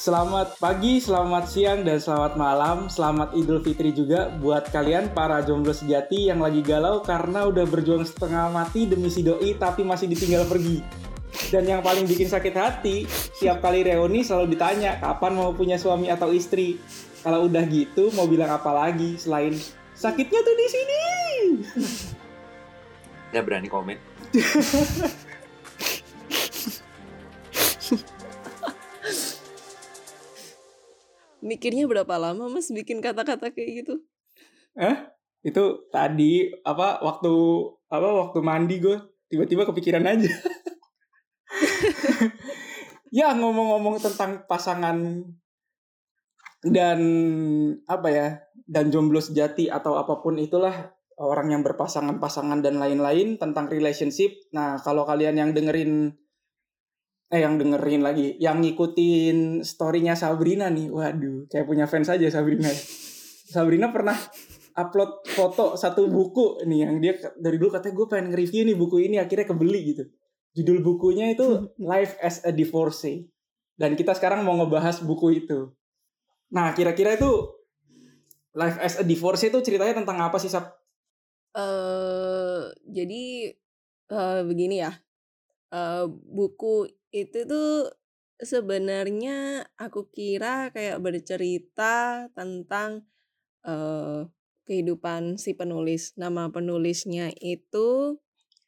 Selamat pagi, selamat siang, dan selamat malam. Selamat Idul Fitri juga buat kalian para jomblo sejati yang lagi galau karena udah berjuang setengah mati demi si doi tapi masih ditinggal pergi. Dan yang paling bikin sakit hati, siap kali reuni selalu ditanya kapan mau punya suami atau istri. Kalau udah gitu mau bilang apa lagi selain sakitnya tuh di sini. Nggak berani komen. Mikirnya berapa lama mas bikin kata-kata kayak gitu? Eh? Itu tadi apa waktu apa waktu mandi gue tiba-tiba kepikiran aja. ya ngomong-ngomong tentang pasangan dan apa ya dan jomblo sejati atau apa pun itulah orang yang berpasangan-pasangan dan lain-lain tentang relationship. Nah kalau kalian yang dengerin eh yang dengerin lagi, yang ngikutin storynya Sabrina nih, waduh, kayak punya fans aja Sabrina. Sabrina pernah upload foto satu buku nih yang dia dari dulu katanya gue pengen nge-review nih buku ini akhirnya kebeli gitu. Judul bukunya itu Life as a Divorcee. Dan kita sekarang mau ngebahas buku itu. Nah, kira-kira itu Life as a Divorcee itu ceritanya tentang apa sih, Sab? uh, jadi uh, begini ya. Uh, buku itu tuh sebenarnya aku kira kayak bercerita tentang uh, kehidupan si penulis. Nama penulisnya itu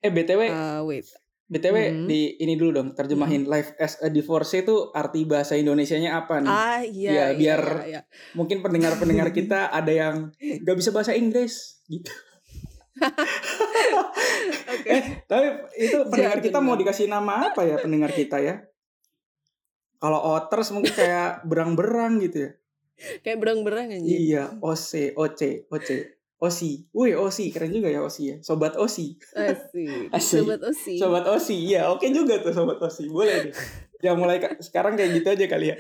Eh BTW, uh, wait. BTW Hmm. di ini dulu dong, terjemahin Life as a Divorcee itu arti bahasa Indonesianya apa nih? Ah Iya, iya, biar iya, iya. Mungkin pendengar-pendengar kita ada yang gak bisa bahasa Inggris gitu. Eh, tapi itu pendengar kita mau dikasih nama apa ya pendengar kita ya? Kalau otters mungkin kayak berang-berang gitu ya. Kayak berang-berang aja. Iya, OC, OC, OC. Osi. Wih, Osi, keren juga ya Osi ya. Sobat Osi. Asik. Asik. Sobat Osi. Sobat Osi. Iya, oke juga tuh Sobat Osi. Boleh deh. Ya mulai ka- sekarang kayak gitu aja kali ya.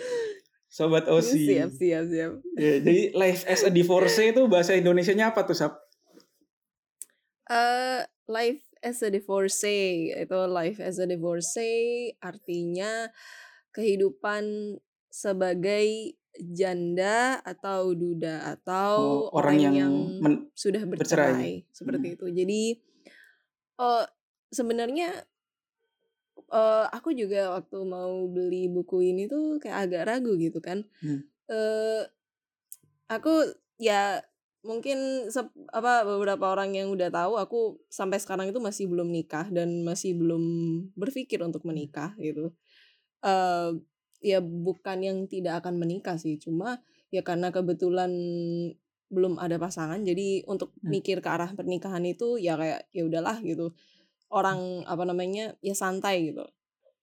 Sobat Osi. Siap, siap, siap. Ya, jadi life as a divorcee itu bahasa Indonesianya apa tuh, Sap? Eh, life as a divorcee itu life as a divorcee artinya kehidupan sebagai janda atau duda atau Oh, orang yang men- sudah bercerai. bercerai seperti Hmm. itu. Jadi eh sebenarnya eh aku juga waktu mau beli buku ini tuh kayak agak ragu gitu kan. Hmm. Eh aku ya mungkin sep- apa beberapa orang yang udah tahu aku sampai sekarang itu masih belum nikah dan masih belum berpikir untuk menikah gitu. Eh ya bukan yang tidak akan menikah sih, cuma ya karena kebetulan belum ada pasangan jadi untuk Hmm. mikir ke arah pernikahan itu ya kayak ya udahlah gitu. Orang apa namanya ya santai gitu.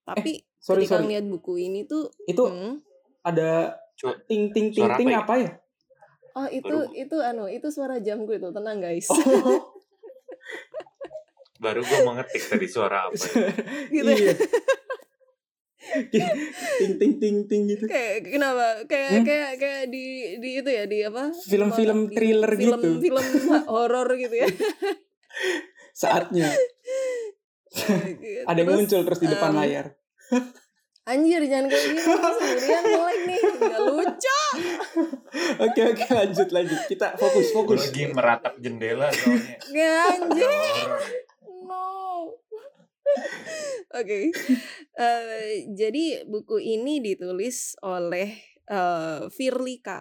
Tapi Sorry, ketika sorry. ngeliat buku ini tuh Itu hmm, ada ting ting ting ting apa ya? Oh itu Baru- itu anu itu suara jamku itu tenang guys. Oh, Baru gue mau ngetik tadi suara apa ya. gitu. iya. ting ting ting ting gitu. kayak kenapa kayak Hmm? kayak kayak di di itu ya di apa Film-film Di thriller film, gitu. film horor gitu ya Saatnya ada yang muncul terus di depan em, layar. Anjir jangan kayak gitu sendirian mulai nih. Nggak lucu. Oke oke lanjut lanjut. Kita fokus fokus. lagi meratap jendela soalnya. ya anjir no. Oke. Eh, jadi buku ini ditulis oleh eh, Firly Ka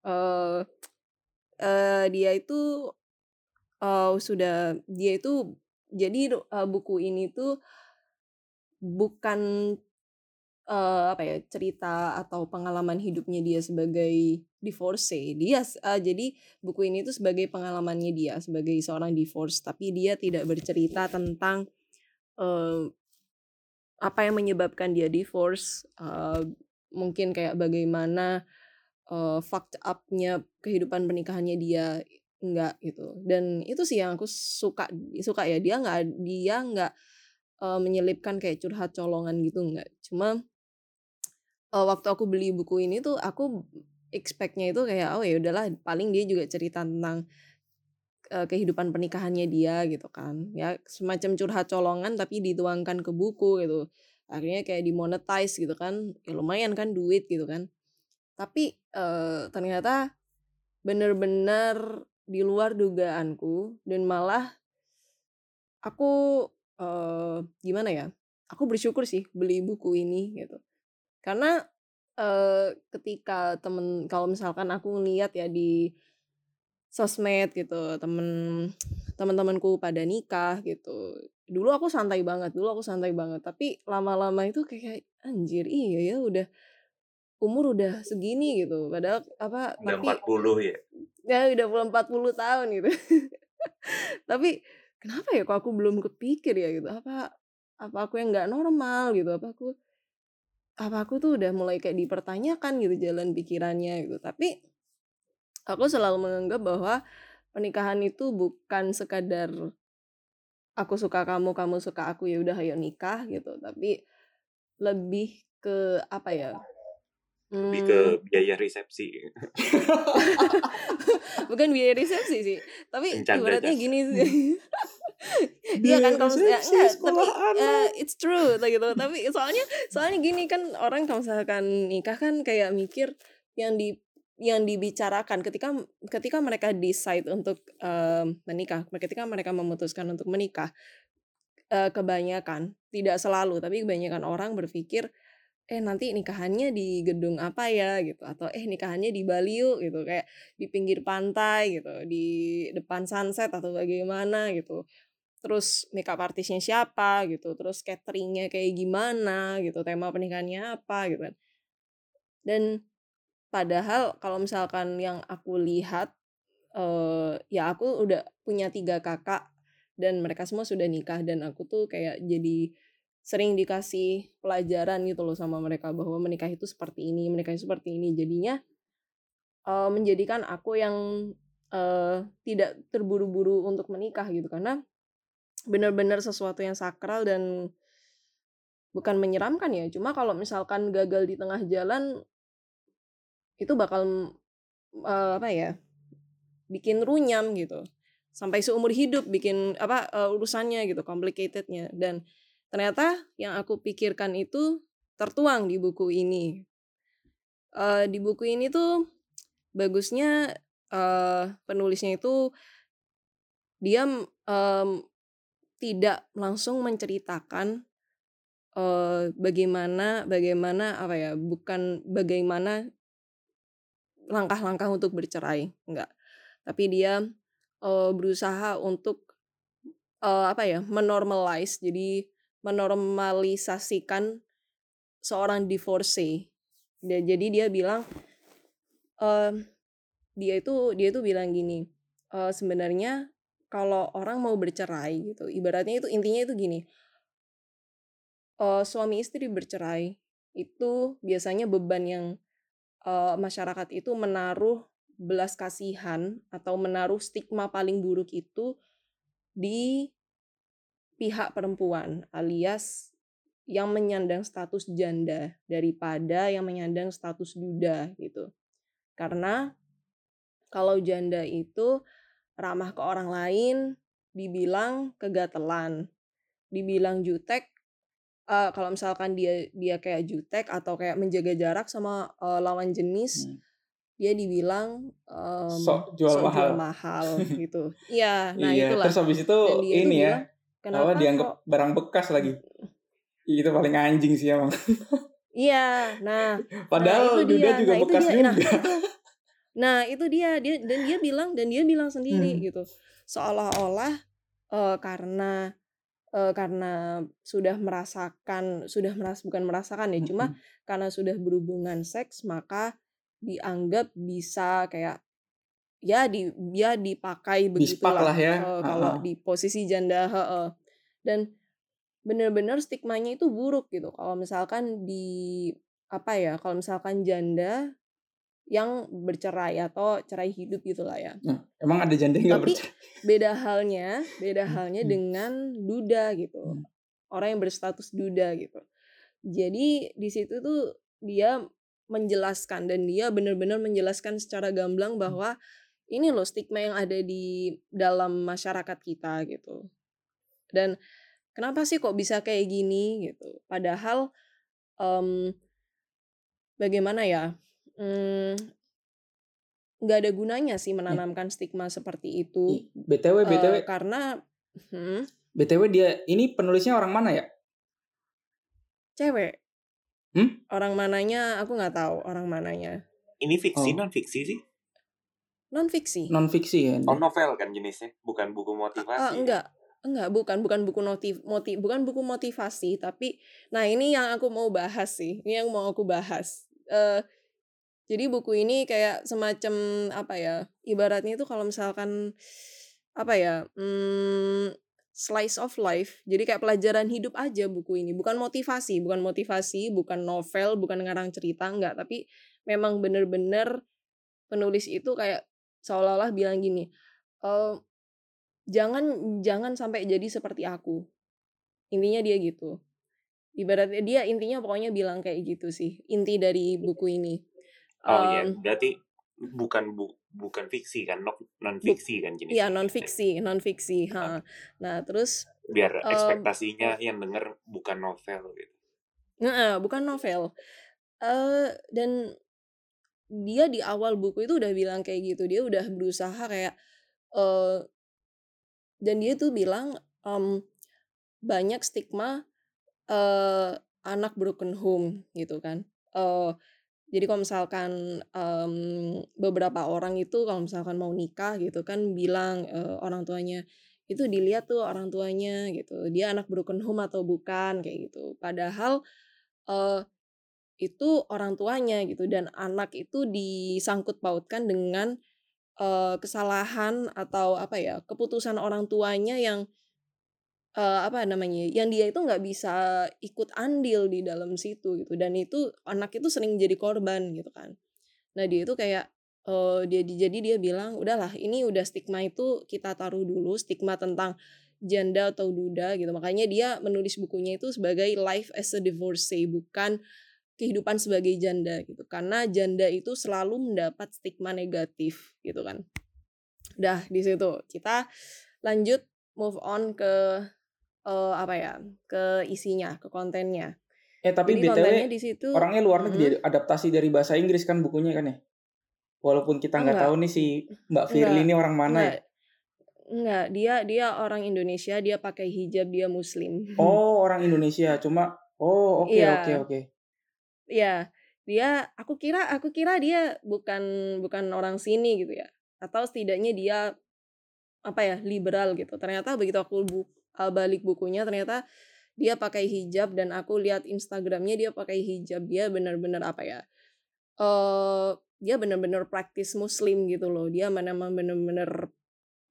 eh eh, dia itu eh, sudah dia itu jadi buku ini tuh bukan eh, apa ya cerita atau pengalaman hidupnya dia sebagai divorcee dia eh, jadi buku ini tuh sebagai pengalamannya dia sebagai seorang divorce tapi dia tidak bercerita tentang eh, apa yang menyebabkan dia divorce eh, mungkin kayak bagaimana eh, fucked up-nya kehidupan pernikahannya dia enggak gitu. Dan itu sih yang aku suka suka ya dia nggak dia nggak eh, menyelipkan kayak curhat colongan gitu enggak cuma eh, waktu aku beli buku ini tuh aku expect-nya itu kayak oh ya udahlah paling dia juga cerita tentang eh, kehidupan pernikahannya dia gitu kan. Ya semacam curhat colongan tapi dituangkan ke buku gitu. Akhirnya kayak dimonetize gitu kan. Ya lumayan kan duit gitu kan. Tapi eh, ternyata bener-bener di luar dugaanku dan malah aku eh, gimana ya aku bersyukur sih beli buku ini gitu karena eh, ketika temen kalau misalkan aku ngeliat ya di sosmed gitu temen teman-temanku pada nikah gitu dulu aku santai banget dulu aku santai banget tapi lama-lama itu kayak anjir iya ya udah umur udah segini gitu padahal apa Udah tapi 40 ya. ya udah puluh 40 tahun gitu. Tapi kenapa ya kok aku belum kepikir ya gitu? Apa apa aku yang nggak normal gitu? Apa aku apa aku tuh udah mulai kayak dipertanyakan gitu jalan pikirannya gitu. Tapi aku selalu menganggap bahwa pernikahan itu bukan sekadar aku suka kamu kamu suka aku ya udah ayo nikah gitu. Tapi lebih ke apa ya? Lebih ke Hmm, biaya resepsi. bukan biaya resepsi sih tapi ibaratnya gini sih. Biaya Iya kan kalau misalnya enggak tapi anak. it's true like gitu. Tapi soalnya soalnya gini kan orang kalau misalkan nikah kan kayak mikir yang di yang dibicarakan. Ketika ketika mereka decide untuk em, menikah ketika mereka memutuskan untuk menikah eh, kebanyakan tidak selalu tapi kebanyakan orang berpikir eh nanti nikahannya di gedung apa ya? gitu. Atau eh nikahannya di Bali yuk gitu. Kayak di pinggir pantai gitu di depan sunset atau bagaimana gitu terus makeup artisnya siapa gitu terus cateringnya kayak gimana gitu tema pernikahannya apa gitu kan. Dan padahal kalau misalkan yang aku lihat eh ya aku udah punya tiga kakak dan mereka semua sudah nikah dan aku tuh kayak jadi sering dikasih pelajaran gitu loh sama mereka bahwa menikah itu seperti ini menikah itu seperti ini. Jadinya eh, menjadikan aku yang eh, tidak terburu-buru untuk menikah gitu. Karena benar-benar sesuatu yang sakral dan bukan menyeramkan ya. Cuma kalau misalkan gagal di tengah jalan itu bakal eh, apa ya bikin runyam gitu. Sampai seumur hidup bikin apa eh, urusannya gitu complicatednya. Dan ternyata yang aku pikirkan itu tertuang di buku ini. Eh, di buku ini tuh bagusnya eh, penulisnya itu dia em, tidak langsung menceritakan eh, bagaimana bagaimana apa ya bukan bagaimana langkah-langkah untuk bercerai enggak. Tapi dia eh, berusaha untuk eh, apa ya menormalize jadi menormalisasikan seorang divorcee. Dia- jadi dia bilang em, dia itu dia itu bilang gini eh, sebenarnya kalau orang mau bercerai gitu ibaratnya itu intinya itu gini eh, suami istri bercerai itu biasanya beban yang eh, masyarakat itu menaruh belas kasihan atau menaruh stigma paling buruk itu di pihak perempuan alias yang menyandang status janda daripada yang menyandang status duda gitu. Karena kalau janda itu ramah ke orang lain, dibilang kegatelan, dibilang jutek. eh, kalau misalkan dia dia kayak jutek atau kayak menjaga jarak sama eh, lawan jenis, Hmm. dia dibilang em, Sok jual sok jual mahal. mahal gitu. Iya, nah iya, itulah. terus habis itu itu ini ya, kenapa apa dianggap kok barang bekas lagi. Itu paling anjing sih emang. Iya, nah, Padahal itu duda dia, juga nah itu bekas dia, juga. nah itu, nah itu dia, dia dan dia bilang dan dia bilang sendiri Hmm. gitu, seolah-olah eh, karena eh, karena sudah merasakan, sudah meras bukan merasakan ya, cuma Mm-mm. karena sudah berhubungan seks maka dianggap bisa kayak ya di ya dipakai begitulah lah ya. eh, kalau di posisi janda heeh. dan bener-bener stigmanya itu buruk gitu kalau misalkan di apa ya kalau misalkan janda yang bercerai atau cerai hidup gitulah ya Nah, emang ada janda yang tapi percaya? beda halnya beda halnya Hmm. dengan duda gitu Hmm. orang yang berstatus duda gitu jadi di situ tuh dia menjelaskan dan dia benar-benar menjelaskan secara gamblang Hmm. bahwa ini loh stigma yang ada di dalam masyarakat kita gitu dan kenapa sih kok bisa kayak gini gitu padahal um, bagaimana ya hmm, nggak ada gunanya sih menanamkan stigma seperti itu btw btw Eh, karena hmm, btw dia ini penulisnya orang mana ya cewek Hmm? orang mananya aku nggak tahu orang mananya Ini fiksi Oh. non fiksi sih? non fiksi non fiksi ya Oh novel kan jenisnya, bukan buku motivasi. Ah, ya? enggak enggak bukan bukan buku motiv motiv bukan buku motivasi tapi nah ini yang aku mau bahas sih ini yang mau aku bahas eh jadi buku ini kayak semacam apa ya ibaratnya itu kalau misalkan apa ya hmm, slice of life jadi kayak pelajaran hidup aja buku ini. Bukan motivasi bukan motivasi bukan novel bukan ngarang cerita enggak. Tapi memang bener-bener penulis itu kayak seolah-olah bilang gini eh jangan jangan sampai jadi seperti aku. Intinya dia gitu. Ibaratnya dia intinya pokoknya bilang kayak gitu sih inti dari buku ini Oh iya, Em, berarti bukan bu, bukan fiksi kan, non fiksi kan jenisnya. Iya non fiksi, non fiksi. Ha. Nah terus, Biar Em, ekspektasinya yang denger bukan novel gitu. nah bukan novel. eh dan dia di awal buku itu udah bilang kayak gitu. Dia udah berusaha kayak, eh dan dia tuh bilang em, banyak stigma eh anak broken home gitu kan. Eh jadi kalau misalkan em, beberapa orang itu kalau misalkan mau nikah gitu kan bilang eh, orang tuanya itu dilihat tuh orang tuanya gitu. Dia anak broken home atau bukan kayak gitu. Padahal eh, itu orang tuanya gitu dan anak itu disangkut pautkan dengan eh, kesalahan atau apa ya keputusan orang tuanya yang eh, apa namanya yang dia itu nggak bisa ikut andil di dalam situ gitu. Dan itu anak itu sering jadi korban gitu kan. Nah dia itu kayak eh, dia jadi dia bilang udahlah ini udah stigma itu kita taruh dulu stigma tentang janda atau duda gitu. Makanya dia menulis bukunya itu sebagai life as a divorcee bukan kehidupan sebagai janda gitu. Karena janda itu selalu mendapat stigma negatif gitu kan. Udah di situ. Kita lanjut move on ke eh, apa ya ke isinya ke kontennya eh tapi jadi btw di situ orangnya luar negeri Mhm. adaptasi dari bahasa Inggris kan bukunya kan ya walaupun kita nggak Enggak. tahu nih si Mbak Firly Enggak. ini orang mana ya enggak enggak dia dia orang Indonesia dia pakai hijab dia muslim oh orang Indonesia cuma oh oke Iya. oke oke Iya, dia aku kira aku kira dia bukan bukan orang sini gitu ya. Atau setidaknya dia apa ya, liberal gitu. Ternyata begitu aku uh, balik bukunya ternyata dia pakai hijab dan aku lihat Instagramnya dia pakai hijab. Dia benar-benar apa ya? eh dia benar-benar praktis muslim gitu loh. Dia memang benar-benar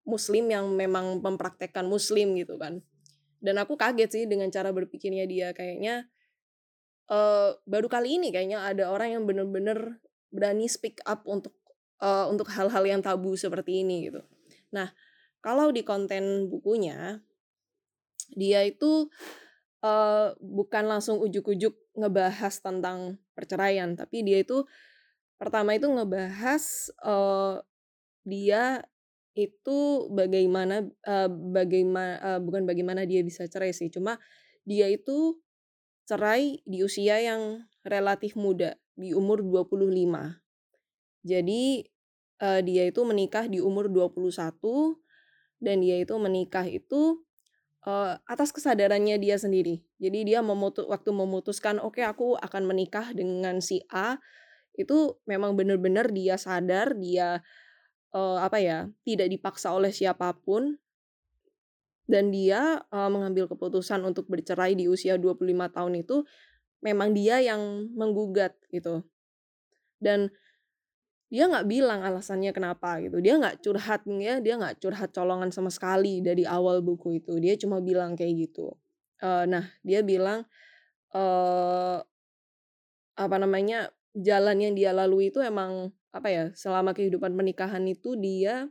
muslim yang memang mempraktekkan muslim gitu kan. Dan aku kaget sih dengan cara berpikirnya dia kayaknya eh baru kali ini kayaknya ada orang yang bener-bener berani speak up untuk eh, untuk hal-hal yang tabu seperti ini gitu. Nah, kalau di konten bukunya dia itu eh, bukan langsung ujuk-ujuk ngebahas tentang perceraian, tapi dia itu pertama itu ngebahas eh, dia itu bagaimana eh, bagaimana eh, bukan bagaimana dia bisa cerai sih, cuma dia itu cerai di usia yang relatif muda, di umur 25. Jadi eh, dia itu menikah di umur 21 dan dia itu menikah itu eh, atas kesadarannya dia sendiri. Jadi dia memutu waktu memutuskan oke aku akan menikah dengan si A itu memang benar-benar dia sadar dia eh, apa ya tidak dipaksa oleh siapa pun dan dia eh, mengambil keputusan untuk bercerai di usia 25 tahun itu memang dia yang menggugat gitu dan dia nggak bilang alasannya kenapa gitu. Dia nggak curhat ya dia nggak curhat colongan sama sekali dari awal buku itu. Dia cuma bilang kayak gitu. Eh, nah dia bilang eh apa namanya jalan yang dia lalui itu emang apa ya selama kehidupan pernikahan itu dia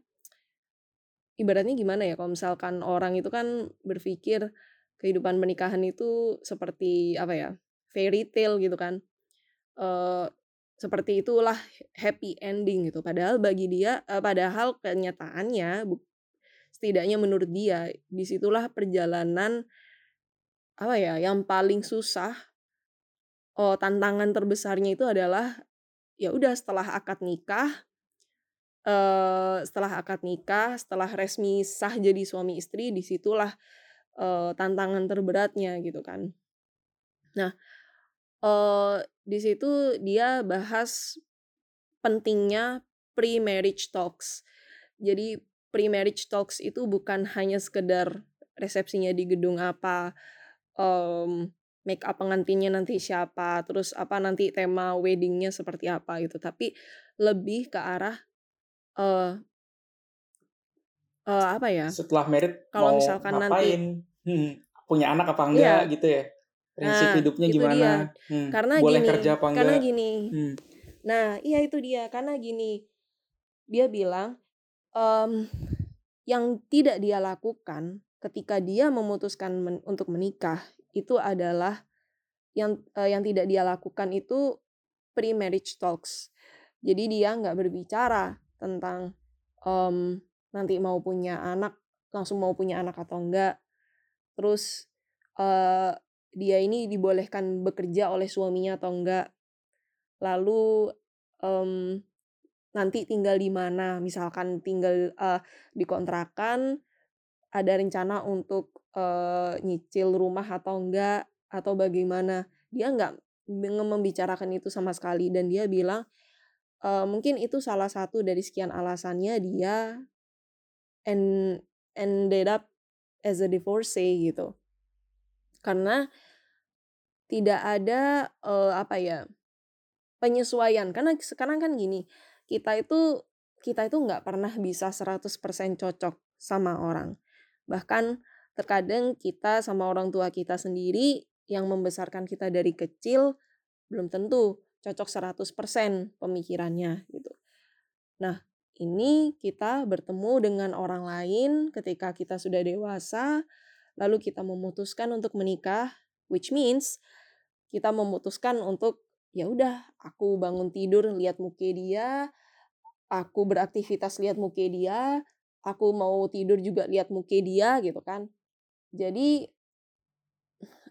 ibaratnya gimana ya kalau misalkan orang itu kan berpikir kehidupan pernikahan itu seperti apa ya fairy tale gitu kan. Eh seperti itulah happy ending gitu. Padahal bagi dia eh, padahal kenyataannya setidaknya menurut dia di situlah perjalanan apa ya yang paling susah oh tantangan terbesarnya itu adalah ya udah setelah akad nikah eh setelah akad nikah setelah resmi sah jadi suami istri di situlah eh, tantangan terberatnya gitu kan. Nah eh di situ dia bahas pentingnya pre-marriage talks jadi pre-marriage talks itu bukan hanya sekedar resepsinya di gedung apa um, make up pengantinnya nanti siapa, terus apa nanti tema weddingnya seperti apa gitu. Tapi lebih ke arah uh, uh, apa ya? Setelah merit Kalau misalkan nanti ngapain? Hmm, punya anak apa enggak Iya. gitu ya? Prinsip Nah, hidupnya gimana? dia. Hmm, Karena boleh gini, kerja apa karena enggak? gini. Hmm. Nah, iya itu dia. Karena gini, dia bilang em, yang tidak dia lakukan ketika dia memutuskan men- untuk menikah itu adalah yang eh, yang tidak dia lakukan itu pre-marriage talks. Jadi dia nggak berbicara tentang em, nanti mau punya anak, langsung mau punya anak atau enggak. Terus eh, dia ini dibolehkan bekerja oleh suaminya atau enggak. Lalu em, nanti tinggal di mana? Misalkan tinggal eh, di kontrakan, ada rencana untuk eh, nyicil rumah atau enggak atau bagaimana? Dia enggak membicarakan itu sama sekali dan dia bilang eh, mungkin itu salah satu dari sekian alasannya dia end, ended up as a divorcee gitu. Karena tidak ada eh, apa ya penyesuaian. Karena sekarang kan gini kita itu kita itu nggak pernah bisa 100% cocok sama orang. Bahkan terkadang kita sama orang tua kita sendiri yang membesarkan kita dari kecil belum tentu cocok 100% pemikirannya gitu. Nah ini kita bertemu dengan orang lain ketika kita sudah dewasa lalu kita memutuskan untuk menikah which means kita memutuskan untuk ya udah aku bangun tidur lihat muka dia aku beraktivitas lihat muka dia aku mau tidur juga lihat muka dia gitu kan. Jadi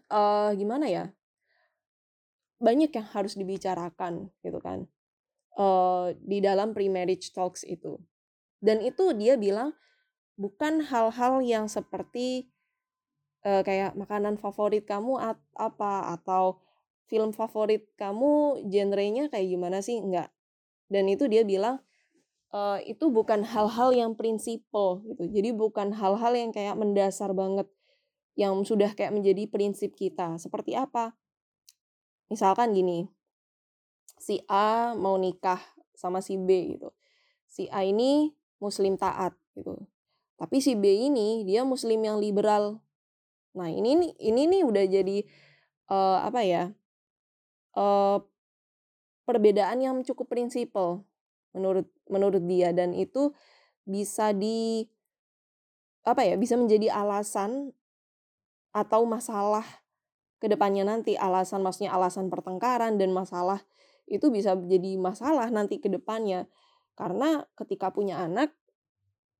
eh gimana ya? Banyak yang harus dibicarakan gitu kan eh di dalam pre-marriage talks itu. Dan itu dia bilang bukan hal-hal yang seperti eh, kayak makanan favorit kamu at- apa atau film favorit kamu genrenya kayak gimana sih? Enggak. Dan itu dia bilang eh, itu bukan hal-hal yang prinsipal gitu. Jadi bukan hal-hal yang kayak mendasar banget yang sudah kayak menjadi prinsip kita. Seperti apa? Misalkan gini, si A mau nikah sama si B gitu. Si A ini muslim taat gitu. Tapi si B ini dia muslim yang liberal. Nah, ini nih ini nih udah jadi eh, apa ya? eh perbedaan yang cukup prinsipal menurut menurut dia dan itu bisa di apa ya bisa menjadi alasan atau masalah ke depannya nanti alasan maksudnya alasan pertengkaran dan masalah itu bisa jadi masalah nanti ke depannya karena ketika punya anak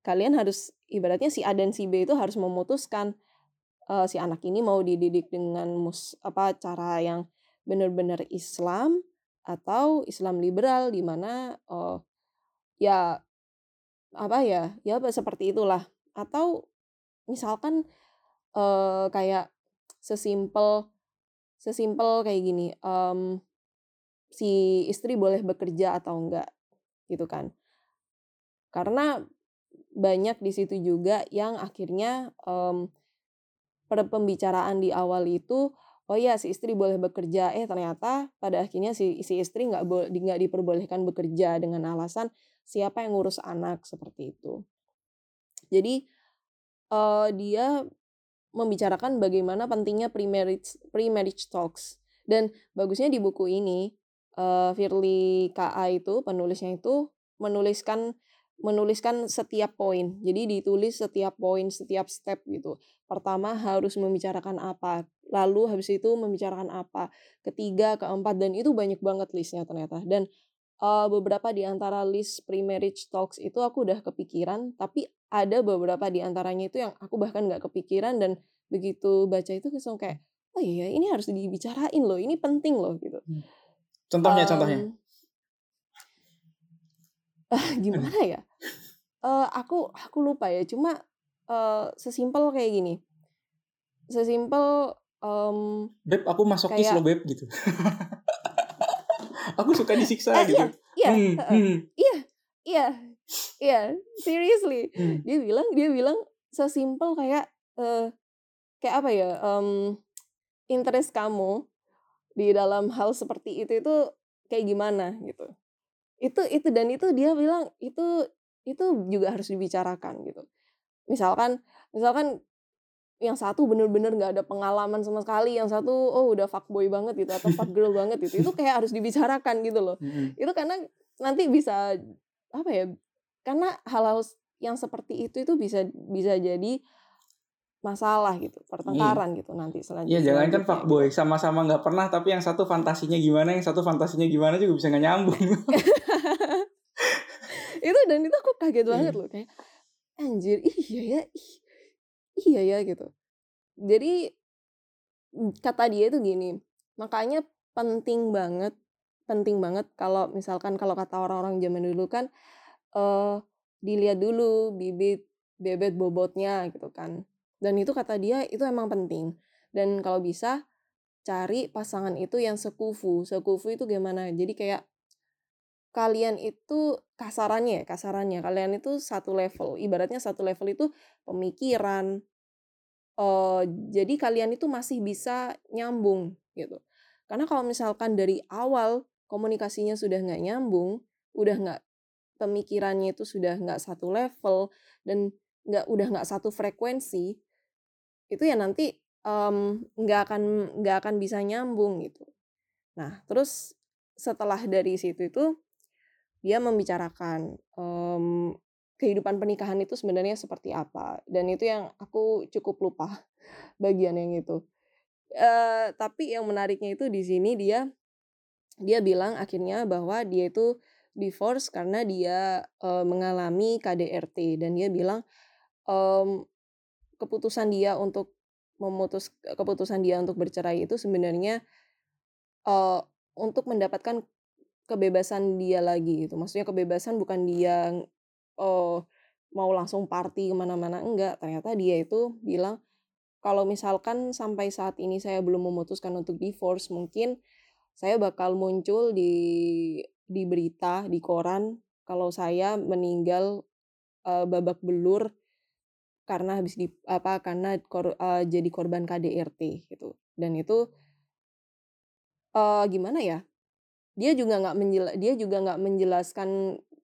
kalian harus ibaratnya si A dan si B itu harus memutuskan eh, si anak ini mau dididik dengan mus apa cara yang benar-benar Islam atau Islam liberal di mana eh, ya apa ya ya seperti itulah. Atau misalkan eh, kayak sesimpel sesimpel kayak gini em, si istri boleh bekerja atau enggak gitu kan. Karena banyak di situ juga yang akhirnya pada pembicaraan di awal itu oh ya si istri boleh bekerja. Eh ternyata pada akhirnya si si istri nggak boleh nggak diperbolehkan bekerja dengan alasan siapa yang ngurus anak? seperti itu. Jadi eh, dia membicarakan bagaimana pentingnya pre-marriage pre-marriage talks. Dan bagusnya di buku ini eh, Firly KA itu penulisnya itu menuliskan menuliskan setiap poin. Jadi ditulis setiap poin, setiap step gitu. Pertama harus membicarakan apa, lalu habis itu membicarakan apa, ketiga, keempat dan itu banyak banget listnya ternyata. Dan eh, beberapa di antara list pre-marriage talks itu aku udah kepikiran, tapi ada beberapa di antaranya itu yang aku bahkan nggak kepikiran dan begitu baca itu langsung kayak oh iya ini harus dibicarain loh ini penting loh gitu Contohnya, Em, contohnya. gimana ya Eh, aku aku lupa ya cuma eh, sesimpel kayak gini sesimpel em, Beb, aku masokis kayak- loh, Beb, gitu. aku suka disiksa eh, gitu. iya iya Hmm, hmm, iya iya iya seriously hmm. dia bilang dia bilang sesimpel kayak eh kayak apa ya em, interest kamu di dalam hal seperti itu itu kayak gimana gitu itu itu dan itu dia bilang itu itu juga harus dibicarakan gitu. Misalkan misalkan yang satu bener-bener nggak ada pengalaman sama sekali yang satu oh udah fuckboy banget gitu atau fuck girl banget gitu itu kayak harus dibicarakan gitu loh. Hmm, itu karena nanti bisa apa ya karena hal-hal yang seperti itu itu bisa bisa jadi masalah gitu pertengkaran gitu nanti selanjutnya Iya, jangan kan selanjutnya gitu. fuckboy sama-sama nggak pernah, tapi yang satu fantasinya gimana, yang satu fantasinya gimana juga bisa nggak nyambung. itu dan itu aku kaget Iya. banget loh kayak anjir iya ya iya ya gitu jadi kata dia itu gini makanya penting banget penting banget kalau misalkan kalau kata orang-orang zaman dulu kan eh dilihat dulu bibit bebet bobotnya gitu kan dan itu kata dia itu emang penting. Dan kalau bisa cari pasangan itu yang sekufu. Sekufu itu gimana? Jadi kayak kalian itu kasarannya ya kasarannya. Kalian itu satu level. Ibaratnya satu level itu pemikiran eh jadi kalian itu masih bisa nyambung gitu. Karena kalau misalkan dari awal komunikasinya sudah nggak nyambung udah nggak pemikirannya itu sudah nggak satu level dan nggak udah nggak satu frekuensi itu ya nanti em, nggak akan nggak akan bisa nyambung gitu. Nah terus setelah dari situ itu dia membicarakan em, kehidupan pernikahan itu sebenarnya seperti apa. Dan itu yang aku cukup lupa bagian yang itu. Eh tapi yang menariknya itu di sini dia dia bilang akhirnya bahwa dia itu divorce karena dia eh, mengalami KDRT dan dia bilang em, keputusan dia untuk memutus keputusan dia untuk bercerai itu sebenarnya eh, untuk mendapatkan kebebasan dia lagi gitu. Maksudnya kebebasan bukan dia oh mau langsung party ke mana-mana enggak. Ternyata dia itu bilang kalau misalkan sampai saat ini saya belum memutuskan untuk divorce mungkin saya bakal muncul di di berita di koran kalau saya meninggal eh, babak belur karena habis di apa karena kor- eh, jadi korban KDRT gitu. Dan itu eh gimana ya dia juga nggak menjela dia juga nggak menjelaskan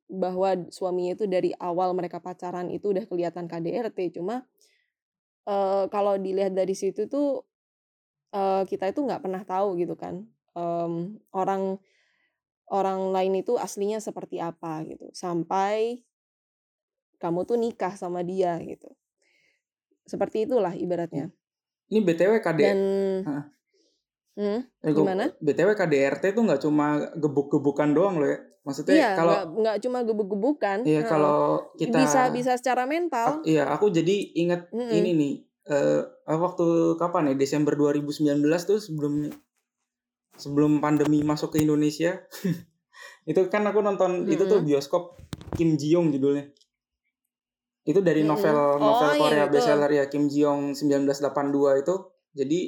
bahwa suaminya itu dari awal mereka pacaran itu udah kelihatan KDRT cuma eh kalau dilihat dari situ tuh eh kita itu nggak pernah tahu gitu kan Em, orang orang lain itu aslinya seperti apa gitu. Sampai kamu tuh nikah sama dia gitu seperti itulah ibaratnya Ini BTW KD, dan Hah. Hmm, eh, gimana? BTW KDRT tuh nggak cuma gebuk-gebukan doang loh ya. Maksudnya iya kalau nggak cuma gebuk-gebukan iya heeh. kalau kita bisa bisa secara mental iya, aku jadi inget Mm-mm. ini nih. eh waktu kapan ya? Desember 2019 tuh sebelum sebelum pandemi masuk ke Indonesia. itu kan aku nonton itu tuh bioskop Kim Ji Young judulnya. Itu dari novel Oh, novel yang Korea itu. bestseller ya Kim Ji Young 1982 itu. Jadi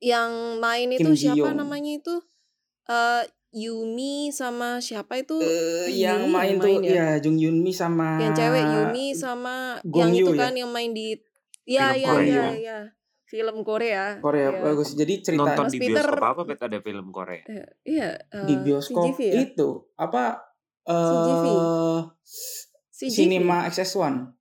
yang main itu Kim Ji siapa Young. namanya itu eh Yumi sama siapa itu eh, Ih, yang Yumi main yang tuh main ya? ya Jung Yun Mi sama yang cewek Yumi sama Gong yang Yoo itu ya? kan yang main di ya Film ya Korea. ya ya film Korea Korea Iya. bagus. Jadi cerita Nonton di Peter- bioskop apa bet ada film Korea? Eh, iya eh, di bioskop CGV ya itu apa CGV. eh CGV Cinema XS1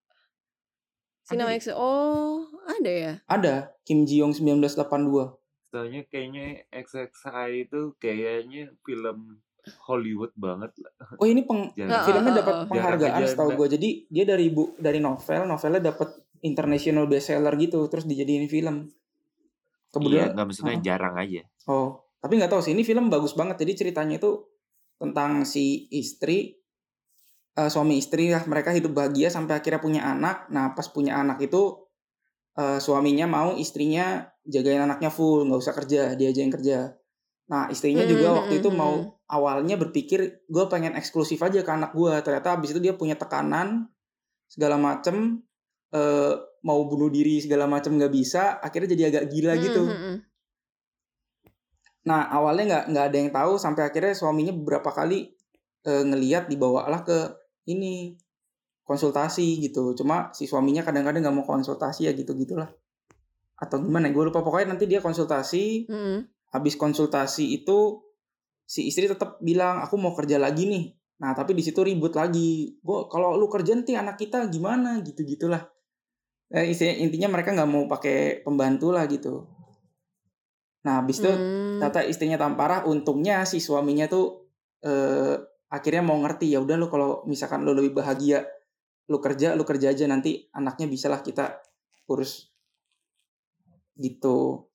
Cinema Ada X oh ada ya? Ada Kim Ji Young 1982 Soalnya kayaknya XXI itu kayaknya film Hollywood banget lah. oh ini peng Heeh, filmnya dapat penghargaan setahu gue jadi dia dari bu dari novel novelnya dapat international bestseller gitu terus dijadiin film. Iya, kebetulan nggak maksudnya Heeh. jarang aja. oh tapi nggak tahu sih ini film bagus banget. Jadi ceritanya itu tentang si istri eh, suami istri lah mereka hidup bahagia sampai akhirnya punya anak nah pas punya anak itu eh, suaminya mau istrinya jagain anaknya full nggak usah kerja dia aja yang kerja nah istrinya juga Hmm, waktu itu hmm, mau hmm. awalnya berpikir gue pengen eksklusif aja ke anak gue ternyata abis itu dia punya tekanan segala macem eh, mau bunuh diri segala macem nggak bisa akhirnya jadi agak gila Hmm, gitu hmm, hmm. Nah awalnya nggak nggak ada yang tahu sampai akhirnya suaminya beberapa kali eh, ngeliat dibawalah ke ini konsultasi gitu. Cuma si suaminya kadang-kadang nggak mau konsultasi ya gitu gitulah. Atau gimana? Gue lupa pokoknya nanti dia konsultasi. Hmm. Habis konsultasi itu si istri tetap bilang aku mau kerja lagi nih. Nah tapi di situ ribut lagi. Gue kalau lu kerja nanti anak kita gimana gitu gitulah. Eh, isi- intinya mereka nggak mau pakai pembantu lah gitu. Nah habis itu Hmm. Tata istrinya tampara, untungnya si suaminya tuh eh, akhirnya mau ngerti ya udah lu kalau misalkan lu lebih bahagia lu kerja lu kerja aja nanti anaknya bisalah kita urus gitu.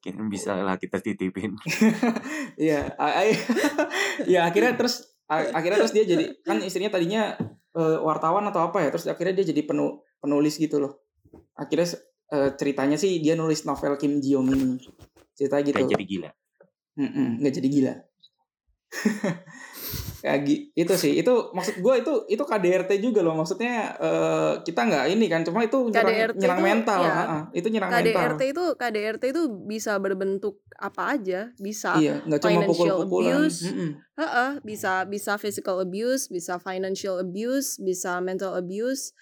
Kayaknya bisa lah kita titipin. Iya, ya akhirnya terus akhirnya terus dia jadi kan istrinya tadinya eh, wartawan atau apa ya terus akhirnya dia jadi penu, penulis gitu loh. Akhirnya eh, ceritanya sih dia nulis novel Kim Ji Young ini cerita gitu. Kayak jadi gila. Nggak jadi gila. Kayak gi- itu sih, itu maksud gue itu itu KDRT juga loh. Maksudnya eh, kita nggak ini kan, cuma itu nyerang, KDRT nyerang itu, mental, ya. itu nyerang mental. KDRT itu KDRT itu bisa berbentuk apa aja, bisa Iya, nggak cuma financial pukul-pukulan. abuse, Mm-mm. Heeh, bisa bisa physical abuse, bisa financial abuse, bisa mental abuse.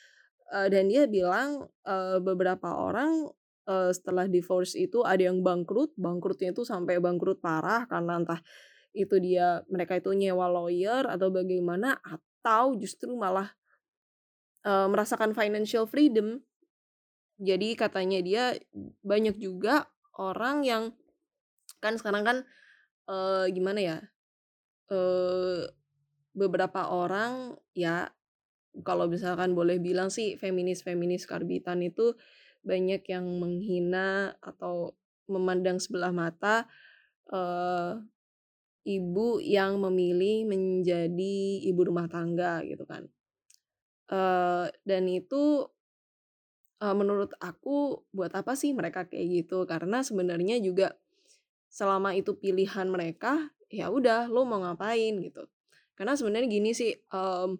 Eh, dan dia bilang eh, beberapa orang eh, setelah divorce itu ada yang bangkrut, bangkrutnya itu sampai bangkrut parah karena entah itu dia mereka itu nyewa lawyer atau bagaimana atau justru malah eh, merasakan financial freedom. Jadi katanya dia banyak juga orang yang kan sekarang kan eh, gimana ya? eh beberapa orang ya kalau misalkan boleh bilang sih feminis-feminis karbitan itu banyak yang menghina atau memandang sebelah mata eh ibu yang memilih menjadi ibu rumah tangga gitu kan. eh dan itu eh, menurut aku buat apa sih mereka kayak gitu? Karena sebenarnya juga selama itu pilihan mereka ya udah lo mau ngapain gitu. Karena sebenarnya gini sih em,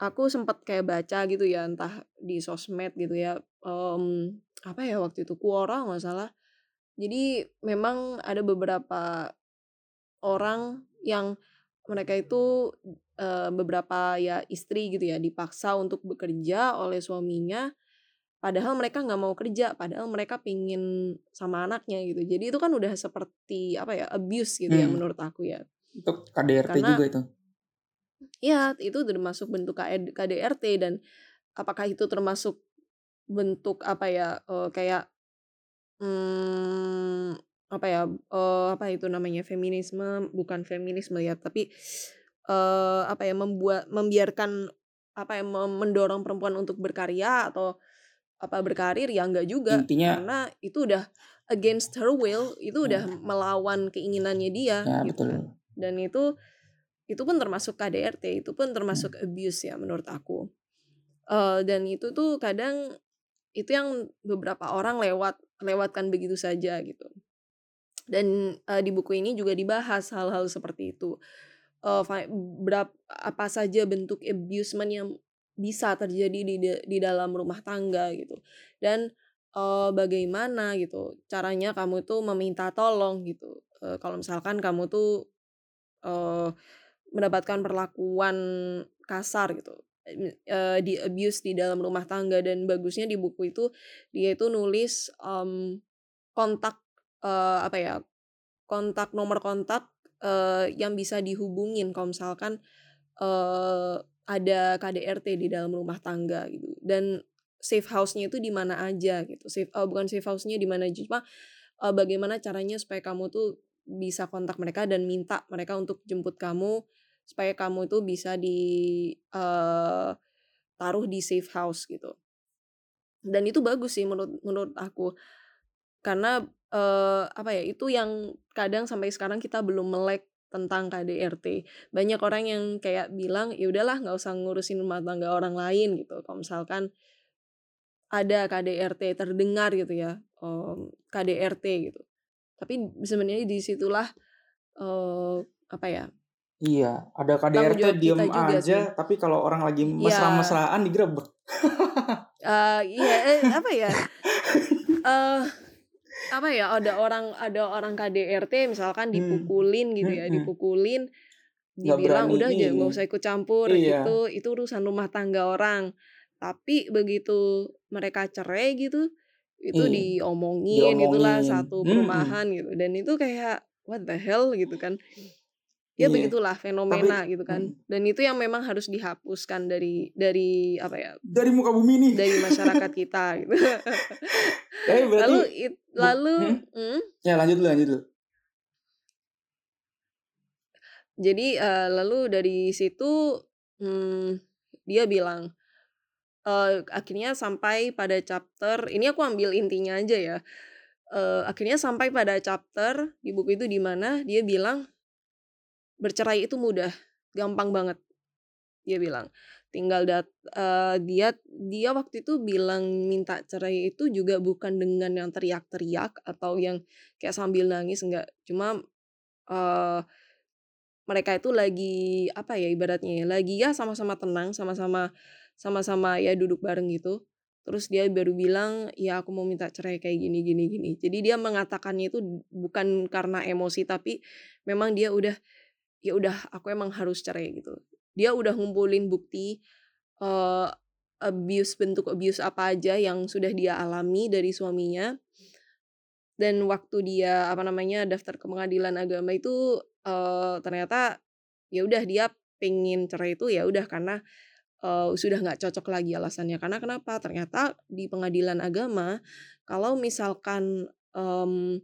aku sempat kayak baca gitu ya entah di sosmed gitu ya em, apa ya waktu itu Quora nggak salah. Jadi memang ada beberapa orang yang mereka itu eh, beberapa ya istri gitu ya dipaksa untuk bekerja oleh suaminya padahal mereka nggak mau kerja padahal mereka pingin sama anaknya gitu jadi itu kan udah seperti apa ya abuse gitu ya Hmm. menurut aku ya Itu KDRT Karena- juga itu. ya itu termasuk bentuk KD KDRT dan apakah itu termasuk bentuk apa ya kayak hmm, apa ya eh, apa itu namanya feminisme bukan feminisme ya tapi eh, apa ya membuat membiarkan apa ya mem- mendorong perempuan untuk berkarya atau apa berkarir ya enggak juga. Intinya karena itu udah against her will itu udah melawan keinginannya dia ya gitu. betul. dan itu itu pun termasuk KDRT itu pun termasuk abuse ya menurut aku. Eh, dan itu tuh kadang itu yang beberapa orang lewat lewatkan begitu saja gitu dan eh, di buku ini juga dibahas hal-hal seperti itu. Eh, fa- berap- apa saja bentuk abusement yang bisa terjadi di di dalam rumah tangga gitu. Dan eh, bagaimana gitu caranya kamu tuh meminta tolong gitu. Eh, kalau misalkan kamu tuh eh, mendapatkan perlakuan kasar gitu eh, di abuse di dalam rumah tangga. Dan bagusnya di buku itu dia itu nulis em, kontak eh, apa ya kontak nomor kontak eh, yang bisa dihubungin. Kalau misalkan eh, ada KDRT di dalam rumah tangga gitu. Dan safe house-nya itu di mana aja gitu. Safe eh, bukan safe house-nya di mana aja cuma eh, bagaimana caranya supaya kamu tuh bisa kontak mereka dan minta mereka untuk jemput kamu supaya kamu itu bisa di eh, taruh di safe house gitu. Dan itu bagus sih menurut menurut aku. Karena eh, apa ya itu yang kadang sampai sekarang kita belum melek tentang KDRT banyak orang yang kayak bilang ya udahlah nggak usah ngurusin rumah tangga orang lain gitu. Kalau misalkan ada KDRT terdengar gitu ya um, KDRT gitu. Tapi sebenarnya di situlah uh, apa ya Iya, ada KDRT diem aja, sih. tapi kalau orang lagi ya mesra-mesraan digerebek. eh iya eh, apa ya eh apa ya ada orang ada orang KDRT misalkan Hmm, dipukulin gitu ya mm-mm. dipukulin Nggak dibilang udah aja nggak usah ikut campur Iya, gitu. Itu urusan rumah tangga orang. Tapi begitu mereka cerai gitu itu iya, diomongin itulah diomongin. satu Mm-mm. perumahan gitu. Dan itu kayak what the hell? gitu kan ya Iya, begitulah tapi fenomena gitu kan mm, dan itu yang memang harus dihapuskan dari dari apa ya dari muka bumi nih. dari masyarakat kita gitu berarti lalu it, lalu hmm? hmm, Ya lanjut dulu, lanjut dulu. jadi eh, lalu dari situ hmm, dia bilang eh, akhirnya sampai pada chapter ini aku ambil intinya aja ya Eh, akhirnya sampai pada chapter di buku itu di mana dia bilang bercerai itu mudah gampang banget dia bilang. Tinggal dat eh, dia dia waktu itu bilang minta cerai itu juga bukan dengan yang teriak-teriak atau yang kayak sambil nangis enggak. Cuma eh mereka itu lagi apa ya ibaratnya ya lagi ya sama-sama tenang sama-sama sama-sama ya duduk bareng gitu. Terus dia baru bilang ya aku mau minta cerai kayak gini gini gini. Jadi dia mengatakannya itu bukan karena emosi tapi memang dia udah ya udah aku emang harus cerai gitu. Dia udah ngumpulin bukti eh abuse bentuk abuse apa aja yang sudah dia alami dari suaminya. Dan waktu dia apa namanya daftar ke pengadilan agama itu eh ternyata ya udah dia pengen cerai itu ya udah karena eh, sudah nggak cocok lagi alasannya. Karena kenapa? Ternyata di pengadilan agama kalau misalkan em,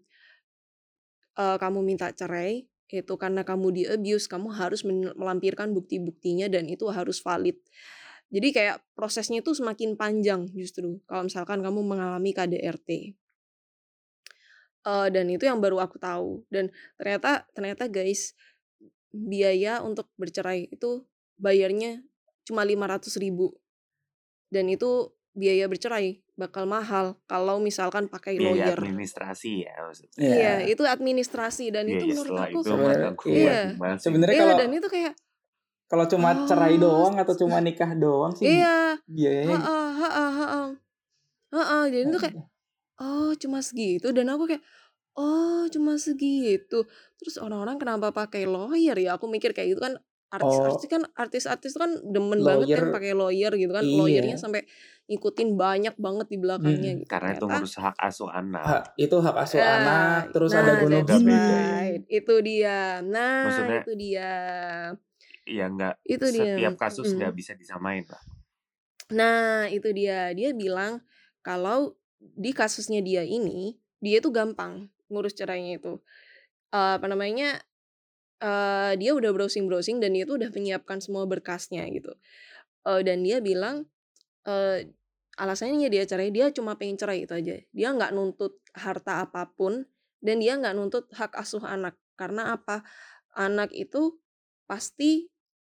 eh, kamu minta cerai itu karena kamu di abuse kamu harus melampirkan bukti-buktinya dan itu harus valid. Jadi kayak prosesnya itu semakin panjang justru kalau misalkan kamu mengalami KDRT Eh, dan itu yang baru aku tahu. Dan ternyata ternyata guys biaya untuk bercerai itu bayarnya cuma 500 ribu. Dan itu biaya bercerai bakal mahal kalau misalkan pakai biaya lawyer. administrasi ya maksudnya. Iya. Ya itu administrasi dan itu biaya menurut aku itu sebenarnya iya. iya Sebenarnya iya kalau dan itu kayak kalau cuma cerai oh doang atau cuma nikah doang sih iya. biayanya heeh heeh heeh. Heeh jadi itu kayak oh cuma segitu. Dan aku kayak oh cuma segitu. Terus orang-orang kenapa pakai lawyer ya? Aku mikir kayak gitu kan artis-artis oh. kan artis-artis kan demen banget kan lawyer pakai lawyer gitu kan. Lawyernya iya sampai ngikutin banyak banget di belakangnya Mm. gitu. Karena itu ngurus hak asuh anak. Hak, itu hak asuh Ah, anak terus ada nah beda right. Itu dia. Nah maksudnya itu dia. Ya nggak itu dia. setiap kasus Mm-mm. nggak bisa disamain lah. Nah, itu dia. Dia bilang kalau di kasusnya dia ini, dia tuh gampang ngurus cerainya itu. Eh, apa namanya? Eh dia udah browsing-browsing dan dia tuh udah menyiapkan semua berkasnya gitu. Eh, dan dia bilang eh alasannya dia cerai, dia cuma pengen cerai itu aja. Dia nggak nuntut harta apa pun dan dia nggak nuntut hak asuh anak. Karena apa? Anak itu pasti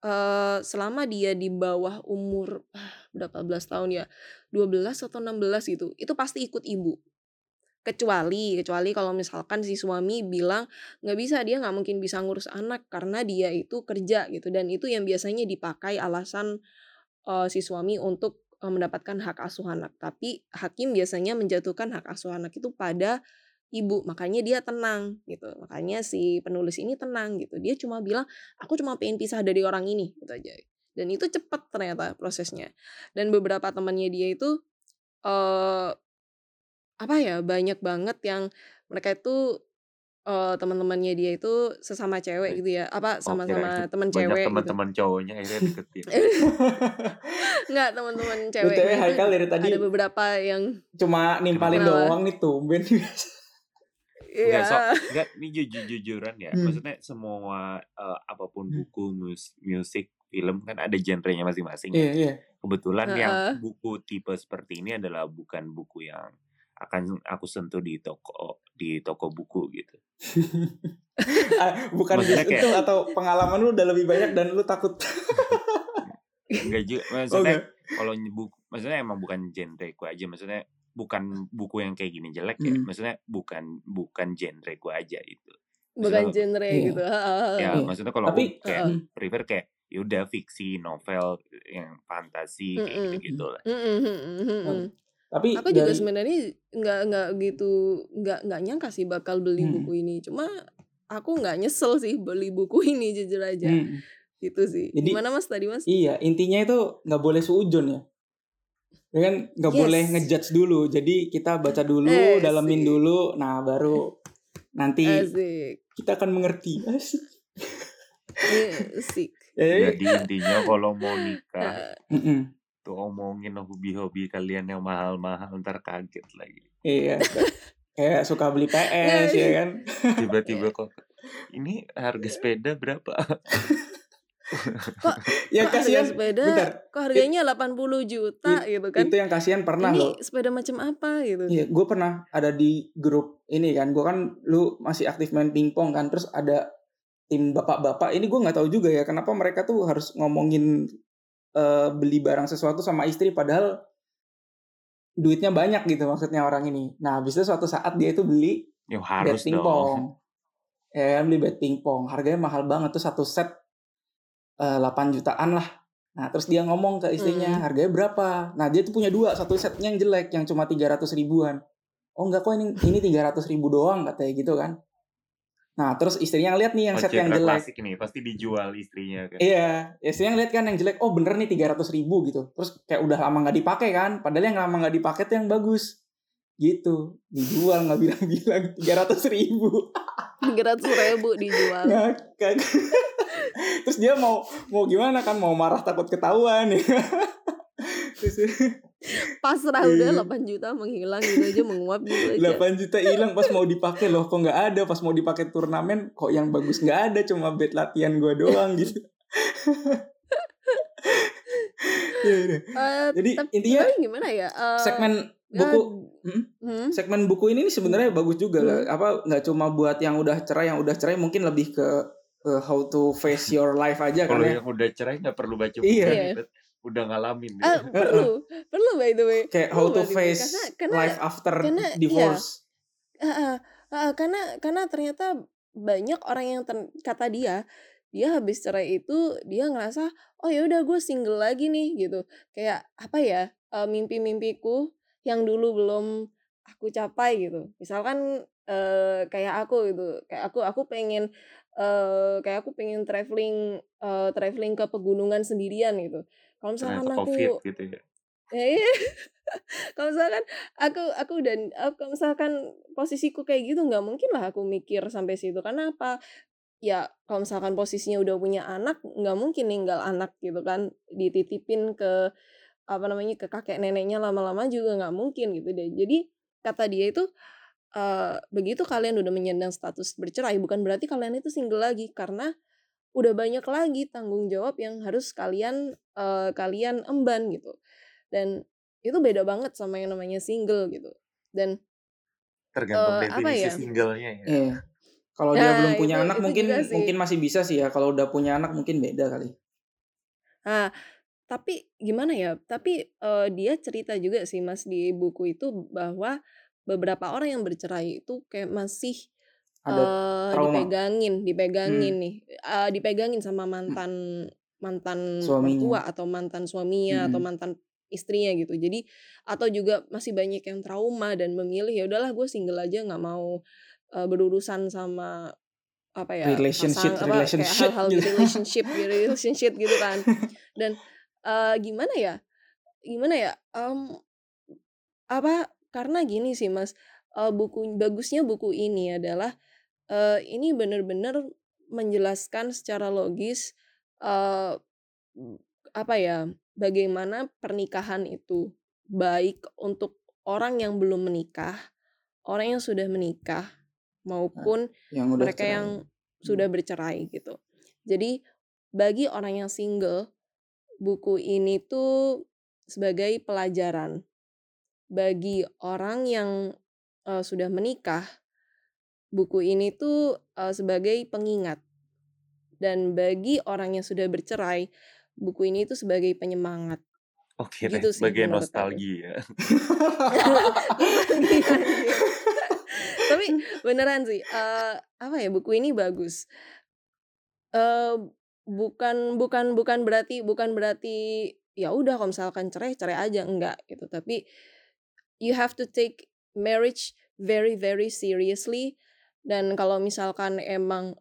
eh selama dia di bawah umur berapa belas tahun ya 12 atau 16 gitu itu pasti ikut ibu kecuali kecuali kalau misalkan si suami bilang nggak bisa dia nggak mungkin bisa ngurus anak karena dia itu kerja gitu. Dan itu yang biasanya dipakai alasan eh, si suami untuk eh, mendapatkan hak asuh anak. Tapi hakim biasanya menjatuhkan hak asuh anak itu pada ibu makanya dia tenang gitu. Makanya si penulis ini tenang gitu. Dia cuma bilang aku cuma pengen pisah dari orang ini gitu aja. Dan itu cepat ternyata prosesnya. Dan beberapa temannya dia itu eh apa ya banyak banget yang mereka itu eh teman-temannya dia itu sesama cewek gitu ya apa oh sama-sama teman banyak cewek gitu. teman-teman cowoknya akhirnya deketin. Nggak teman-teman btw ceweknya itu Haikal dari tadi ada beberapa yang cuma nimpalin kenapa doang nih tumben Enggak sok iya. Enggak ini jujur jujuran ya hmm. maksudnya semua eh, apa pun buku mus musik film kan ada genrenya masing-masing iya ya. iya. Kebetulan yang Heeh. buku tipe seperti ini adalah bukan buku yang akan aku sentuh di toko di toko buku gitu Ah, bukan maksudnya kayak itu atau pengalaman lu udah lebih banyak dan lu takut enggak juga oh maksudnya enggak kalau buku maksudnya emang bukan genreku aja maksudnya bukan buku yang kayak gini jelek ya Hmm. maksudnya bukan bukan genreku aja itu Bukan genre Iya. gitu. Ya Iya. maksudnya kalau Tapi aku kayak hmm, prefer kayak ya udah fiksi novel yang fantasi kayak Mm-mm. gitu gitu lah Mm-mm, mm-mm, mm-mm. Tapi Aku juga dari sebenarnya nggak nggak gitu nggak nggak nyangka sih bakal beli hmm, buku ini. Cuma aku nggak nyesel sih beli buku ini jujur aja. hmm. Gitu sih. Jadi Gimana Mas tadi Mas? iya intinya itu nggak boleh suujon ya. Ya kan nggak boleh Yes. ngejudge dulu. Jadi kita baca dulu, Eh dalamin sih. dulu. Nah baru nanti Asik. kita akan mengerti. Asik. Asik. Eh, jadi intinya kalau mau nikah mm-mm. Tuh omongin hobi-hobi kalian yang mahal-mahal ntar kaget lagi Iya. Kayak suka beli PS ya kan. tiba-tiba kok ini harga sepeda berapa kok Ya kok harga kasihan. sepeda Bentar. kok It, harganya 80 juta it- gitu kan? itu yang kasihan pernah loh. Ini sepeda macam apa gitu? Iya, gue pernah ada di grup ini kan. Gue kan lu masih aktif main pingpong kan. Terus ada tim bapak-bapak. Ini gue nggak tahu juga ya kenapa mereka tuh harus ngomongin eh, beli barang sesuatu sama istri padahal duitnya banyak gitu maksudnya orang ini. Nah, habis itu suatu saat dia itu beli ya harus dong pingpong. Ya beli bat pingpong. Harganya mahal banget tuh satu set eh, 8 jutaan lah. Nah, terus dia ngomong ke istrinya, Hmm. harganya berapa? Nah, dia tuh punya dua, satu setnya yang jelek, yang cuma 300 ribuan. Oh enggak kok ini ini 300 ribu doang katanya gitu kan. Nah, terus istrinya ngeliat nih yang oh set yang jelek. klasik nih pasti dijual istrinya kan Iya, istrinya ngeliat kan yang jelek, oh bener nih 300 ribu gitu. Terus kayak udah lama nggak dipakai kan, padahal yang lama nggak dipakai tuh yang bagus. Gitu, dijual nggak bilang-bilang 300 ribu. 300 ribu dijual. Ngakak. Terus dia mau mau gimana kan, mau marah takut ketahuan ya. Terus, Pasrah udah Iya. 8 juta menghilang gitu aja menguap gitu aja. 8 juta hilang pas mau dipakai loh kok nggak ada pas mau dipakai turnamen kok yang bagus nggak ada cuma bed latihan gua doang gitu Ya udah. Eh, jadi intinya gimana ya? Eh, segmen eh, buku Hmm? hmm, segmen buku ini nih sebenarnya bagus juga lah Hmm. apa nggak cuma buat yang udah cerai yang udah cerai mungkin lebih ke, ke how to face your life aja kan kalau ya yang udah cerai nggak perlu baca buku Iya. kan. Bet? Udah ngalamin dia. perlu, perlu by the way. kayak how to face Karena karena life after karena iya. divorce Ah, ah, ah, karena karena ternyata banyak orang yang ter- kata dia dia habis cerai itu dia ngerasa oh ya udah gue single lagi nih gitu kayak apa ya eh, mimpi-mimpiku yang dulu belum aku capai gitu misalkan eh, kayak aku gitu kayak aku aku pengen eh, kayak aku pengen traveling eh, traveling ke pegunungan sendirian gitu kalau misalkan ternyata aku covid gitu ya. Eh, kalau misalkan aku aku dan kalau misalkan posisiku kayak gitu nggak mungkin lah aku mikir sampai situ. Karena apa? Ya kalau misalkan posisinya udah punya anak nggak mungkin ninggal anak gitu kan dititipin ke apa namanya ke kakek neneknya lama-lama juga nggak mungkin gitu deh. Jadi kata dia itu eh, begitu kalian udah menyandang status bercerai bukan berarti kalian itu single lagi karena udah banyak lagi tanggung jawab yang harus kalian eh, kalian emban gitu dan itu beda banget sama yang namanya single gitu dan tergantung apa definisi ya? singlenya ya Iya. Kalau dia Nah, belum punya itu- anak itu mungkin mungkin masih bisa sih ya. Kalau udah punya anak mungkin beda kali. Nah, tapi gimana ya? Tapi eh, dia cerita juga sih Mas di buku itu bahwa beberapa orang yang bercerai itu kayak masih Ada eh, trauma. dipegangin, dipegangin nih, Eh, dipegangin sama mantan mantan Suaminya. mertua atau mantan suaminya atau Mm-mm. mantan istrinya gitu. Jadi atau juga masih banyak yang trauma dan memilih ya udahlah gue single aja nggak mau eh, berurusan sama apa ya Relationship, pasang- apa, relationship hal-hal gitu. relationship relationship gitu kan dan eh, gimana ya gimana ya Em, apa karena gini sih mas eh, buku bagusnya buku ini adalah eh, ini benar-benar menjelaskan secara logis eh, apa ya bagaimana pernikahan itu baik untuk orang yang belum menikah orang yang sudah menikah maupun yang mereka cerai. yang sudah bercerai gitu. Jadi bagi orang yang single, buku ini tuh sebagai pelajaran. Bagi orang yang eh, sudah menikah, buku ini tuh eh, sebagai pengingat. Dan bagi orang yang sudah bercerai, buku ini tuh sebagai penyemangat. Oke deh, Gitu sih sebagai nostalgia. Tapi beneran sih, eee, apa ya, buku ini bagus. Eee, bukan bukan bukan berarti bukan berarti, ya udah kalau misalkan cerai, cerai aja, enggak gitu. Tapi you have to take marriage very very seriously dan kalau misalkan emang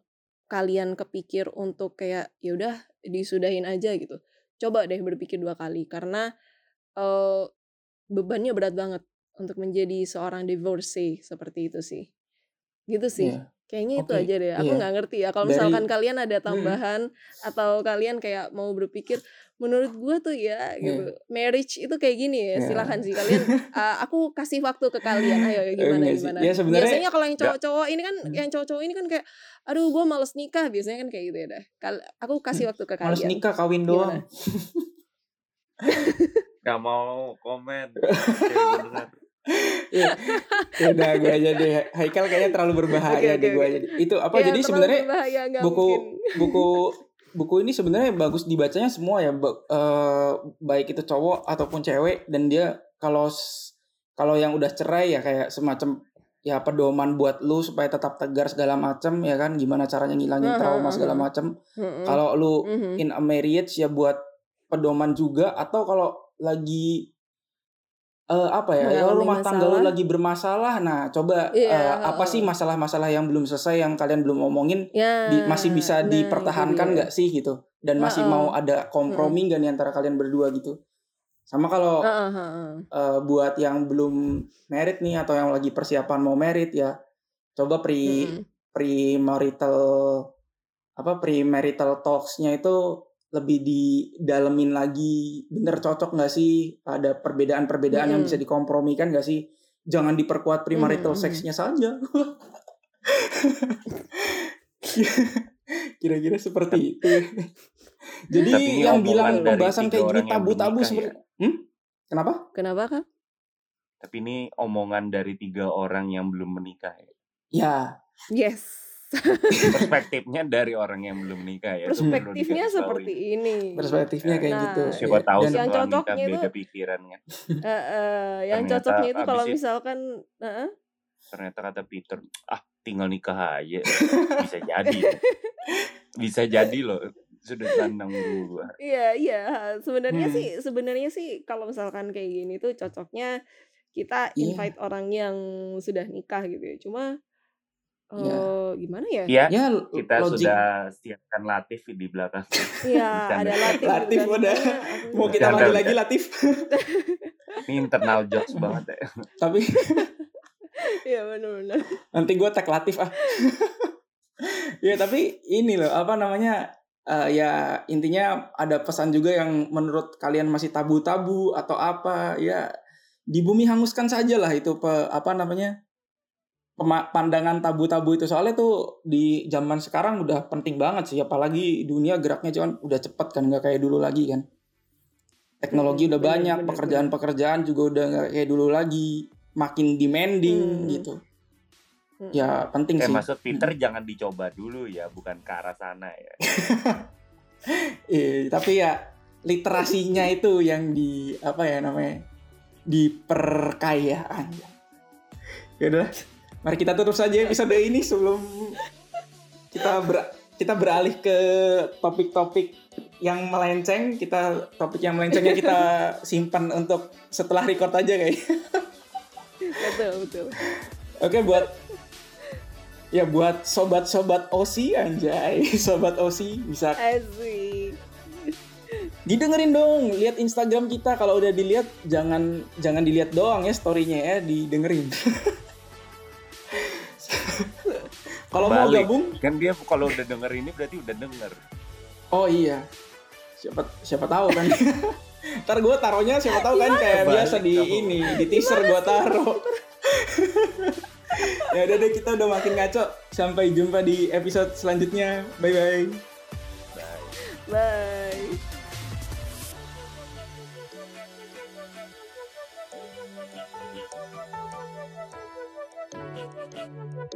kalian kepikir untuk kayak, ya udah disudahin aja gitu, coba deh berpikir 2 kali karena, eee, bebannya berat banget untuk menjadi seorang divorcee, seperti itu sih. Gitu sih. Iya. Kayaknya itu Oke, aja deh, aku iya. nggak ngerti ya kalau Dari misalkan kalian ada mhm. tambahan atau kalian kayak mau berpikir, menurut gua tuh ya Iya. gitu, marriage itu kayak gini ya, Iya. silakan sih kalian, eee, aku kasih waktu ke kalian, ayo gimana sih. gimana? Ya sebenarnya Biasanya kalau yang cowok-cowok ini kan Hmm. yang cowok-cowok ini kan kayak, "Aduh gua males nikah," biasanya kan kayak gitu ya dah. Kal aku kasih waktu ke males kalian. nikah, kawin doang. Nggak mau komen. Iya. Ya udah gue aja deh. Haikal kayaknya terlalu berbahaya oke deh gue oke. aja deh. Itu apa Ya jadi sebenarnya buku mungkin. buku buku ini sebenarnya bagus dibacanya semua ya, ba eee, baik itu cowok ataupun cewek dan dia kalau kalau yang udah cerai ya kayak semacam ya pedoman buat lu supaya tetap tegar segala macam ya kan, gimana caranya ngilangin trauma segala. Mhm. Kalau lu Mhm. in a marriage ya buat pedoman juga atau kalau lagi Eee, apa ya, ya Mengalami rumah tangga lu lagi bermasalah, nah coba, Iya, eee, apa sih masalah-masalah yang belum selesai yang kalian belum omongin, di masih Ya, bisa nah dipertahankan nggak sih gitu, dan masih mau Heeh. ada kompromi nggak nih antara kalian berdua gitu. Sama kalau, Heeh heeh. eee, buat yang belum married nih atau yang lagi persiapan mau married ya, coba pre Mhm. premarital apa, premarital talks-nya itu lebih didalemin lagi, bener cocok nggak sih, ada perbedaan-perbedaan yang bisa dikompromikan nggak sih? Jangan diperkuat premarital mhm. sex-nya saja. Kira-kira seperti itu ya. Jadi tapi yang bilang pembahasan 3 kayak gini tabu-tabu nikah seperti ya? hmm? Kenapa? Kenapa, Kak? Tapi ini omongan dari 3 orang yang belum menikah ya? Ya. Yes. Perspektifnya dari orang yang belum menikah ya, Perspektifnya seperti ini. Perspektifnya kayak gitu. Nah, Siapa Ya, tahu dan yang nikah cocoknya itu beda pikiran kan. heeh, yang Ternyata cocoknya itu kalau misalkan heeh? ternyata kata Peter, "Ah, tinggal nikah aja." Bisa jadi loh. Bisa jadi loh, sudut pandang gua. Iya iya, sebenarnya Hmm. sih sebenarnya sih kalau misalkan kayak gini tuh cocoknya kita Iya. invite orang yang sudah nikah gitu ya. Cuma, Eee, gimana ya? Iya, Ya l kita logik sudah siapkan Latif di belakang. Iya, ada Latif. Latif udah mau kita panggil lagi. Latif. Ini internal jokes banget ya. Tapi Iya bener. nanti gue tag Latif ah. Ya tapi ini loh apa namanya eh, ya intinya ada pesan juga yang menurut kalian masih tabu-tabu atau apa ya di bumi hanguskan saja lah itu pe, apa namanya pandangan tabu-tabu itu soalnya tuh di zaman sekarang udah penting banget sih apalagi dunia geraknya cuman udah cepet kan nggak kayak dulu lagi kan teknologi Mm-mm, udah bener banyak bener pekerjaan-pekerjaan juga udah nggak kayak dulu lagi makin demanding Hmm. gitu Mm-mm. ya penting Kayak sih maksud Peter jangan dicoba dulu ya, bukan ke arah sana ya. Eh, tapi ya literasinya itu yang di apa ya namanya diperkaya aja. Ya udah, mari kita tutup saja episode ini sebelum kita ber- kita beralih ke topik-topik yang melenceng. Kita topik yang melencengnya kita simpan untuk setelah record aja kayaknya. Betul betul. Oke buat ya buat sobat-sobat OSI anjay, sobat OSI bisa Asik. Didengerin dong, lihat Instagram kita kalau udah dilihat jangan jangan dilihat doang ya storynya ya, didengerin. kalau mau gabung, Kan dia kalau udah denger ini berarti udah denger. oh iya, siapa siapa tahu kan. Ntar gue taruhnya siapa tahu kan kayak Balik biasa di kamu. ini di teaser gue taruh. ya udah deh kita udah makin ngaco. Sampai jumpa di episode selanjutnya. Bye bye. Bye. Bye.